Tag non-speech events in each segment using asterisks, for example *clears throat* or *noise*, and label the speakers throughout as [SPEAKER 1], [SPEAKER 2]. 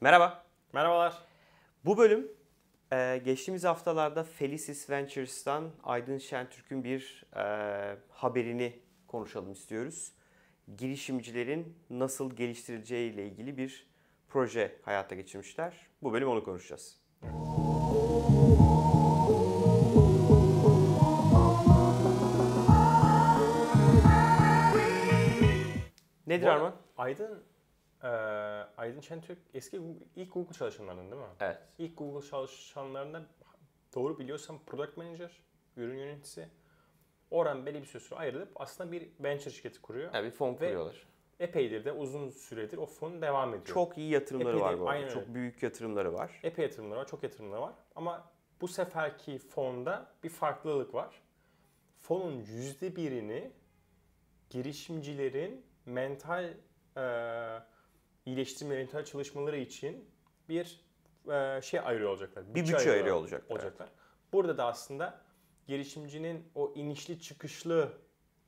[SPEAKER 1] Merhaba.
[SPEAKER 2] Merhabalar.
[SPEAKER 1] Bu bölüm e, geçtiğimiz haftalarda Felicis Ventures'tan Aydın Şentürk'ün bir e, haberini konuşalım istiyoruz. Girişimcilerin nasıl geliştirileceği ile ilgili bir proje hayata geçirmişler. Bu bölüm onu konuşacağız. Nedir
[SPEAKER 2] Bu-
[SPEAKER 1] Arman?
[SPEAKER 2] Aydın e, Aydın Şentürk eski Google- ilk Google çalışanlarından değil mi?
[SPEAKER 1] Evet.
[SPEAKER 2] İlk Google çalışanlarından doğru biliyorsam Product Manager, ürün yöneticisi. Oradan belli bir süre sonra ayrılıp aslında bir venture şirketi kuruyor.
[SPEAKER 1] Yani bir fon kuruyorlar.
[SPEAKER 2] Epeydir de uzun süredir o fon devam ediyor.
[SPEAKER 1] Çok iyi yatırımları
[SPEAKER 2] Epey de-
[SPEAKER 1] var bu arada. Çok büyük yatırımları var.
[SPEAKER 2] Epey yatırımları var, çok yatırımları var. Ama bu seferki fonda bir farklılık var. Fonun yüzde birini girişimcilerin mental e, iyileştirme, mental çalışmaları için bir e, şey ayırıyor olacaklar.
[SPEAKER 1] Bir bütçe ayırıyor olacaklar.
[SPEAKER 2] olacaklar. Burada da aslında girişimcinin o inişli çıkışlı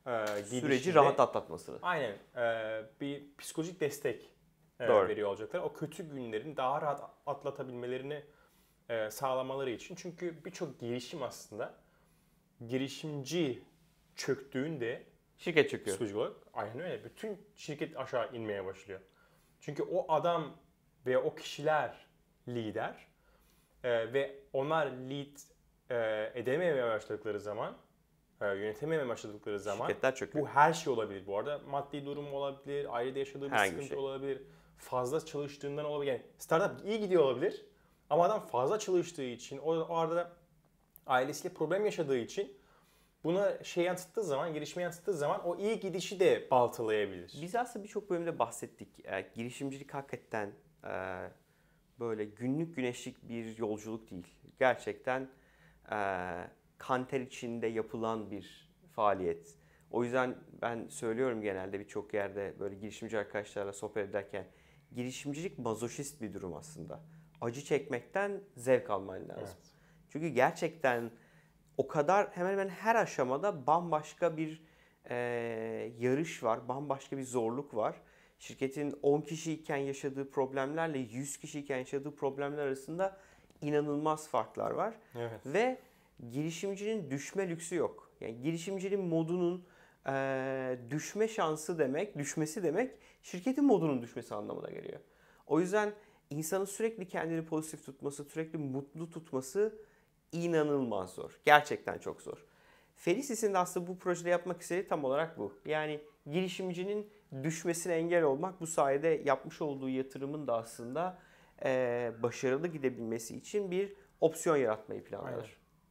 [SPEAKER 2] e,
[SPEAKER 1] Süreci rahat atlatmasını.
[SPEAKER 2] Aynen. Ee, bir psikolojik destek e,
[SPEAKER 1] Doğru.
[SPEAKER 2] veriyor olacaklar. O kötü günlerin daha rahat atlatabilmelerini e, sağlamaları için. Çünkü birçok girişim aslında girişimci çöktüğünde
[SPEAKER 1] Şirket çöküyor.
[SPEAKER 2] psikolojik olarak aynen öyle. Bütün şirket aşağı inmeye başlıyor. Çünkü o adam ve o kişiler lider e, ve onlar lead e, edememeye başladıkları zaman e, yönetememeye başladıkları zaman
[SPEAKER 1] Şirketler çöküyor.
[SPEAKER 2] bu her şey olabilir bu arada. Maddi durum olabilir, ailede yaşadığı bir
[SPEAKER 1] Herhangi
[SPEAKER 2] sıkıntı
[SPEAKER 1] şey.
[SPEAKER 2] olabilir, fazla çalıştığından olabilir. Yani startup iyi gidiyor olabilir ama adam fazla çalıştığı için, o, o arada ailesiyle problem yaşadığı için buna şey yansıttığı zaman, gelişme yansıttığı zaman o iyi gidişi de baltalayabilir.
[SPEAKER 1] Biz aslında birçok bölümde bahsettik. E, girişimcilik hakikaten e, böyle günlük güneşlik bir yolculuk değil. Gerçekten e, kanter içinde yapılan bir faaliyet. O yüzden ben söylüyorum genelde birçok yerde böyle girişimci arkadaşlarla sohbet ederken girişimcilik mazoşist bir durum aslında. Acı çekmekten zevk alman lazım.
[SPEAKER 2] Evet.
[SPEAKER 1] Çünkü gerçekten o kadar hemen hemen her aşamada bambaşka bir e, yarış var, bambaşka bir zorluk var. Şirketin 10 kişiyken yaşadığı problemlerle 100 kişiyken yaşadığı problemler arasında inanılmaz farklar var.
[SPEAKER 2] Evet.
[SPEAKER 1] Ve girişimcinin düşme lüksü yok. Yani girişimcinin modunun e, düşme şansı demek, düşmesi demek şirketin modunun düşmesi anlamına geliyor. O yüzden insanın sürekli kendini pozitif tutması, sürekli mutlu tutması inanılmaz zor. Gerçekten çok zor. Felisis'in de aslında bu projede yapmak istediği tam olarak bu. Yani girişimcinin düşmesine engel olmak bu sayede yapmış olduğu yatırımın da aslında e, başarılı gidebilmesi için bir opsiyon yaratmayı planlar.
[SPEAKER 2] Aynen.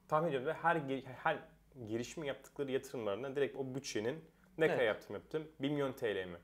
[SPEAKER 2] Tahmin ediyorum ve her her girişimi yaptıkları yatırımlarına direkt o bütçenin ne kadar
[SPEAKER 1] Evet.
[SPEAKER 2] yatırım yaptım? 1 milyon TL mi?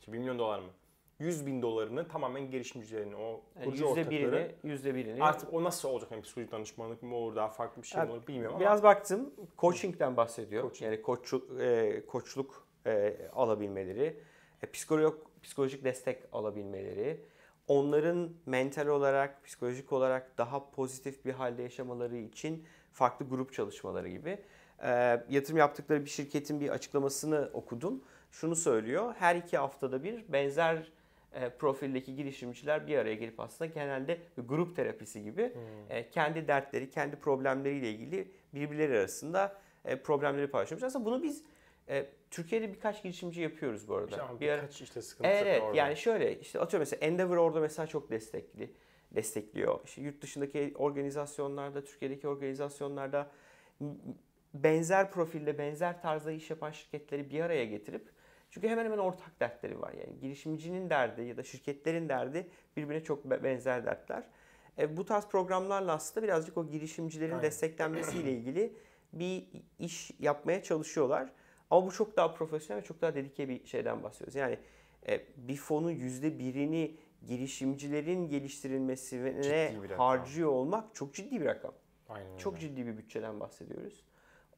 [SPEAKER 2] İşte 1 milyon dolar mı? 100 bin dolarını tamamen girişimcilerin o
[SPEAKER 1] Yani
[SPEAKER 2] kurucu
[SPEAKER 1] yüzde
[SPEAKER 2] ortakları
[SPEAKER 1] birini, yüzde birini.
[SPEAKER 2] artık o nasıl olacak? Yani psikolojik danışmanlık mı olur, daha farklı bir şey mi olur bilmiyorum
[SPEAKER 1] Biraz baktım, coaching'den bahsediyor.
[SPEAKER 2] Coaching.
[SPEAKER 1] Yani koçluk, e, koçluk e, alabilmeleri, e, psikolog, psikolojik destek alabilmeleri, onların mental olarak, psikolojik olarak daha pozitif bir halde yaşamaları için farklı grup çalışmaları gibi. E, yatırım yaptıkları bir şirketin bir açıklamasını okudum. Şunu söylüyor, her iki haftada bir benzer e, profildeki girişimciler bir araya gelip aslında genelde grup terapisi gibi
[SPEAKER 2] Hmm.
[SPEAKER 1] e, kendi dertleri, kendi problemleriyle ilgili birbirleri arasında e, problemleri paylaşıyormuş. Aslında bunu biz e, Türkiye'de birkaç girişimci yapıyoruz bu arada. Bir
[SPEAKER 2] birkaç işte sıkıntı
[SPEAKER 1] evet
[SPEAKER 2] orada.
[SPEAKER 1] yani şöyle işte atıyorum mesela Endeavor orada mesela çok destekli destekliyor. İşte yurt dışındaki organizasyonlarda, Türkiye'deki organizasyonlarda benzer profilde, benzer tarzda iş yapan şirketleri bir araya getirip çünkü hemen hemen ortak dertleri var. Yani girişimcinin derdi ya da şirketlerin derdi birbirine çok be- benzer dertler. E, bu tarz programlarla aslında birazcık o girişimcilerin
[SPEAKER 2] Aynen.
[SPEAKER 1] desteklenmesiyle ilgili bir iş yapmaya çalışıyorlar. Ama bu çok daha profesyonel ve çok daha dedike bir şeyden bahsediyoruz. Yani e, bir fonun yüzde birini girişimcilerin geliştirilmesine harcıyor olmak çok ciddi bir rakam.
[SPEAKER 2] Aynen öyle.
[SPEAKER 1] Çok ciddi bir bütçeden bahsediyoruz.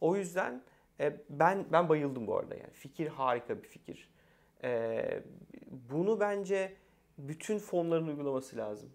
[SPEAKER 1] O yüzden e, ben ben bayıldım bu arada yani. Fikir harika bir fikir. E, bunu bence bütün fonların uygulaması lazım.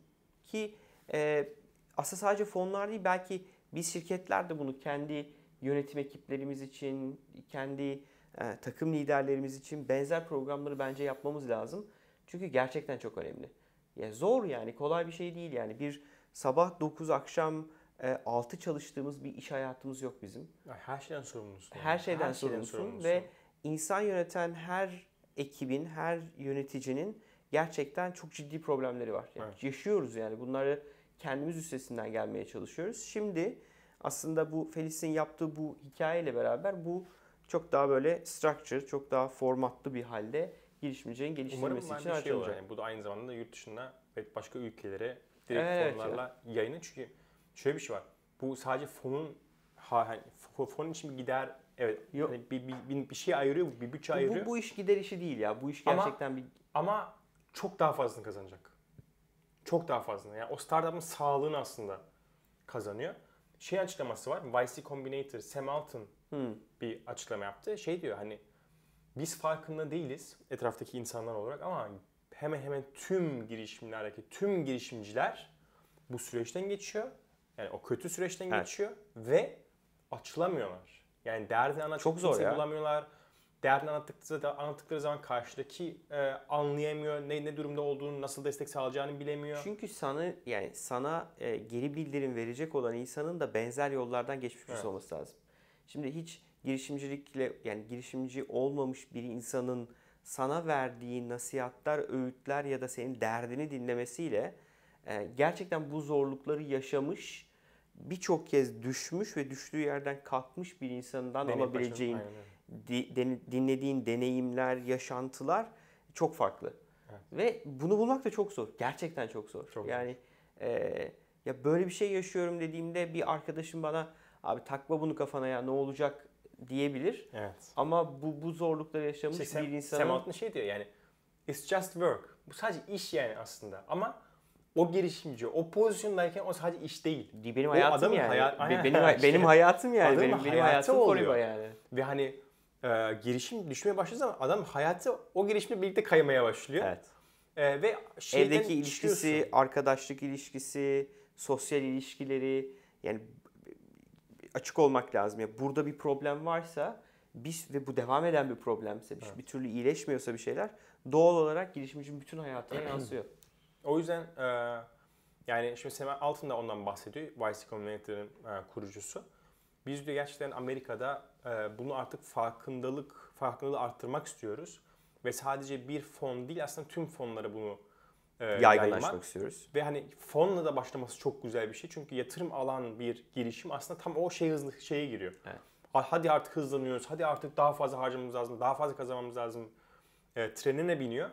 [SPEAKER 1] Ki e, aslında sadece fonlar değil belki biz şirketler de bunu kendi yönetim ekiplerimiz için, kendi e, takım liderlerimiz için benzer programları bence yapmamız lazım. Çünkü gerçekten çok önemli. Ya zor yani kolay bir şey değil yani. Bir sabah 9 akşam e, 6 çalıştığımız bir iş hayatımız yok bizim.
[SPEAKER 2] Her şeyden sorumlusun. yani.
[SPEAKER 1] Her şeyden sorumlusun ve insan yöneten her ekibin, her yöneticinin gerçekten çok ciddi problemleri var. Yani
[SPEAKER 2] Evet.
[SPEAKER 1] Yaşıyoruz yani bunları kendimiz üstesinden gelmeye çalışıyoruz. Şimdi aslında bu Felis'in yaptığı bu hikayeyle beraber bu çok daha böyle structure, çok daha formatlı bir halde girişimcinin
[SPEAKER 2] Umarım
[SPEAKER 1] geliştirilmesi
[SPEAKER 2] ben
[SPEAKER 1] için
[SPEAKER 2] bir şey
[SPEAKER 1] harcanacak.
[SPEAKER 2] Yani bu da aynı zamanda yurt dışına ve başka ülkelere direkt
[SPEAKER 1] Evet
[SPEAKER 2] fonlarla yayını. Çünkü şöyle bir şey var. Bu sadece fonun ha, hani fo- fonun için bir gider evet
[SPEAKER 1] Yok.
[SPEAKER 2] hani bir, bir, bir, bir şey ayırıyor, bir bütçe
[SPEAKER 1] Bu,
[SPEAKER 2] ayırıyor.
[SPEAKER 1] bu, bu iş gider işi değil ya. Bu iş
[SPEAKER 2] Ama-
[SPEAKER 1] gerçekten bir
[SPEAKER 2] Ama çok daha fazlasını kazanacak. Çok daha fazlasını. Yani o startup'ın sağlığını aslında kazanıyor. Şey açıklaması var. YC Combinator, Sam Altman
[SPEAKER 1] Hmm.
[SPEAKER 2] bir açıklama yaptı. Şey diyor hani biz farkında değiliz etraftaki insanlar olarak ama hemen hemen tüm girişimlerdeki tüm girişimciler bu süreçten geçiyor. Yani o kötü süreçten
[SPEAKER 1] Evet.
[SPEAKER 2] geçiyor ve açılamıyorlar. Yani derdini anlatacak
[SPEAKER 1] Çok zor ya.
[SPEAKER 2] bulamıyorlar. Derdini anlattıkları, anlattıkları zaman karşıdaki e, anlayamıyor. Ne, ne durumda olduğunu, nasıl destek sağlayacağını bilemiyor.
[SPEAKER 1] Çünkü sana yani sana e, geri bildirim verecek olan insanın da benzer yollardan geçmiş
[SPEAKER 2] Evet.
[SPEAKER 1] olması lazım. Şimdi hiç girişimcilikle yani girişimci olmamış bir insanın sana verdiği nasihatler, öğütler ya da senin derdini dinlemesiyle e, gerçekten bu zorlukları yaşamış, birçok kez düşmüş ve düştüğü yerden kalkmış bir insandan
[SPEAKER 2] Deneyim
[SPEAKER 1] alabileceğin di- den- dinlediğin deneyimler, yaşantılar çok farklı.
[SPEAKER 2] Evet.
[SPEAKER 1] Ve bunu bulmak da çok zor. Gerçekten çok zor.
[SPEAKER 2] Çok zor.
[SPEAKER 1] yani e, ya böyle bir şey yaşıyorum dediğimde bir arkadaşım bana abi takma bunu kafana ya ne olacak diyebilir.
[SPEAKER 2] Evet.
[SPEAKER 1] Ama bu bu zorlukları yaşamış
[SPEAKER 2] İşte Sam,
[SPEAKER 1] bir insanın
[SPEAKER 2] Sam Altman şey diyor yani it's just work. Bu sadece iş yani aslında. Ama o girişimci, o pozisyondayken o sadece iş değil.
[SPEAKER 1] benim
[SPEAKER 2] o
[SPEAKER 1] hayatım yani.
[SPEAKER 2] hayat- aynen.
[SPEAKER 1] benim hay- benim hayatım yani.
[SPEAKER 2] Adamın
[SPEAKER 1] Benim benim
[SPEAKER 2] hayatı
[SPEAKER 1] hayatım
[SPEAKER 2] oluyor.
[SPEAKER 1] Yani.
[SPEAKER 2] Ve hani e, girişim düşmeye başladığı zaman adam hayatı o girişimle birlikte kaymaya başlıyor.
[SPEAKER 1] Evet.
[SPEAKER 2] E, ve
[SPEAKER 1] Evdeki ilişkisi,
[SPEAKER 2] çıkıyorsun.
[SPEAKER 1] arkadaşlık ilişkisi, sosyal ilişkileri yani açık olmak lazım. Ya burada bir problem varsa biz ve bu devam eden bir problemse, bir,
[SPEAKER 2] Evet.
[SPEAKER 1] bir türlü iyileşmiyorsa bir şeyler doğal olarak girişimcinin bütün hayatına *clears throat* yansıyor.
[SPEAKER 2] O yüzden e, yani şimdi Sam Altman da ondan bahsediyor. YC Combinator'ın e, kurucusu. Biz diyor gerçekten Amerika'da e, bunu artık farkındalık, farkındalığı arttırmak istiyoruz. Ve sadece bir fon değil aslında tüm fonlara bunu e,
[SPEAKER 1] Yaygınlaşmak
[SPEAKER 2] yaymak.
[SPEAKER 1] istiyoruz.
[SPEAKER 2] Ve hani fonla da başlaması çok güzel bir şey. Çünkü yatırım alan bir girişim aslında tam o şey hızlı şeye giriyor.
[SPEAKER 1] Evet.
[SPEAKER 2] Ha- Hadi artık hızlanıyoruz. Hadi artık daha fazla harcamamız lazım. Daha fazla kazanmamız lazım. E, trenine biniyor.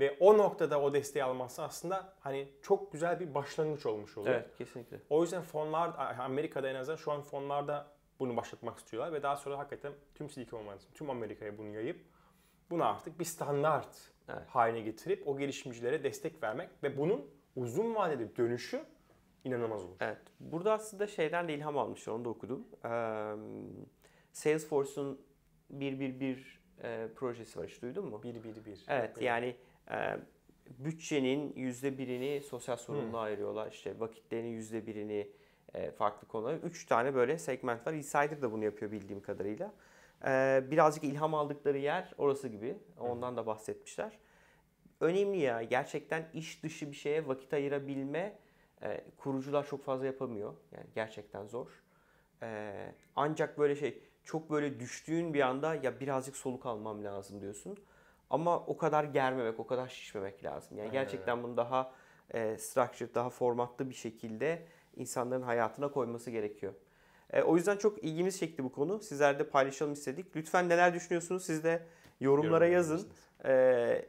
[SPEAKER 2] Ve o noktada o desteği alması aslında hani çok güzel bir başlangıç olmuş oluyor.
[SPEAKER 1] Evet, kesinlikle.
[SPEAKER 2] O yüzden fonlar Amerika'da en azından şu an fonlarda bunu başlatmak istiyorlar ve daha sonra hakikaten tüm Silikon Vadisi, tüm Amerika'ya bunu yayıp bunu artık bir standart
[SPEAKER 1] Evet.
[SPEAKER 2] haline getirip o girişimcilere destek vermek ve bunun uzun vadede dönüşü inanılmaz olur.
[SPEAKER 1] Evet. Burada aslında şeyden de ilham almışlar. Onu da okudum. Ee, Salesforce'un 111 e, projesi var. Hiç duydun mu?
[SPEAKER 2] Bir bir bir.
[SPEAKER 1] Evet
[SPEAKER 2] Yok,
[SPEAKER 1] yani e, bütçenin yüzde birini sosyal sorumluluğa
[SPEAKER 2] Hmm.
[SPEAKER 1] ayırıyorlar. İşte vakitlerinin yüzde birini e, farklı konulara. Üç tane böyle segment var. Insider da bunu yapıyor bildiğim kadarıyla. E, birazcık ilham aldıkları yer orası gibi. Ondan da bahsetmişler. Önemli ya. Gerçekten iş dışı bir şeye vakit ayırabilme e, kurucular çok fazla yapamıyor. Yani gerçekten zor. E, ancak böyle şey çok böyle düştüğün bir anda ya birazcık soluk almam lazım diyorsun. Ama o kadar germemek, o kadar şişmemek lazım. Yani
[SPEAKER 2] Aynen
[SPEAKER 1] gerçekten bunu daha e, structured, daha formatlı bir şekilde insanların hayatına koyması gerekiyor. E, o yüzden çok ilgimiz çekti bu konu. Sizler de paylaşalım istedik. Lütfen neler düşünüyorsunuz siz de yorumlara yazın. E,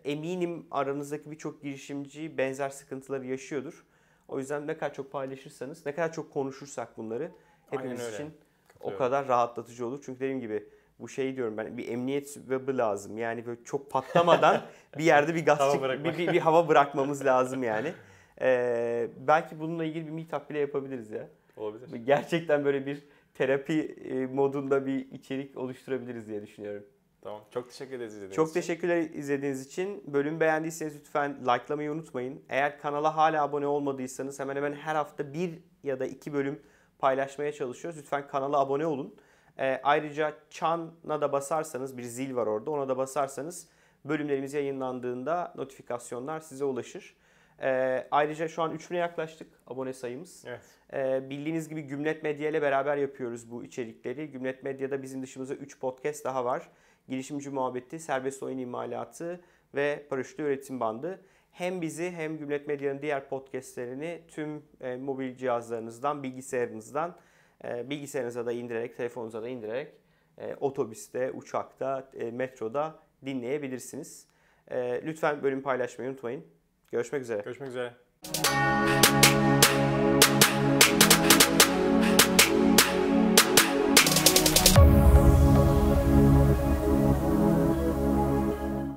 [SPEAKER 1] eminim aranızdaki birçok girişimci benzer sıkıntıları yaşıyordur. O yüzden ne kadar çok paylaşırsanız, ne kadar çok konuşursak bunları hepimiz için o kadar rahatlatıcı olur. Çünkü dediğim gibi bu şey diyorum ben bir emniyet web'i lazım. Yani böyle çok patlamadan *laughs* bir yerde bir gaz çık- bir, bir, bir hava bırakmamız lazım yani. Ee, belki bununla ilgili bir meetup bile yapabiliriz ya.
[SPEAKER 2] Olabilir.
[SPEAKER 1] Gerçekten böyle bir terapi e, modunda bir içerik oluşturabiliriz diye düşünüyorum.
[SPEAKER 2] Tamam. Çok teşekkür ederiz izlediğiniz
[SPEAKER 1] Çok
[SPEAKER 2] için.
[SPEAKER 1] teşekkürler izlediğiniz için. Bölüm beğendiyseniz lütfen likelamayı unutmayın. Eğer kanala hala abone olmadıysanız hemen hemen her hafta bir ya da iki bölüm paylaşmaya çalışıyoruz. Lütfen kanala abone olun. Ee, ayrıca çana da basarsanız bir zil var orada ona da basarsanız bölümlerimiz yayınlandığında notifikasyonlar size ulaşır. Ee, ayrıca şu an 3000'e yaklaştık abone sayımız.
[SPEAKER 2] Evet.
[SPEAKER 1] Ee, bildiğiniz gibi Gümlet Medya ile beraber yapıyoruz bu içerikleri. Gümlet Medya'da bizim dışımızda 3 podcast daha var. Girişimci Muhabbeti, Serbest Oyun İmalatı ve Paraşütlü Üretim Bandı. Hem bizi hem Gümlet Medya'nın diğer podcastlerini tüm e, mobil cihazlarınızdan, bilgisayarınızdan, e, bilgisayarınıza da indirerek, telefonunuza da indirerek e, otobüste, uçakta, e, metroda dinleyebilirsiniz. E, lütfen bölüm paylaşmayı unutmayın. Görüşmek üzere.
[SPEAKER 2] Görüşmek üzere.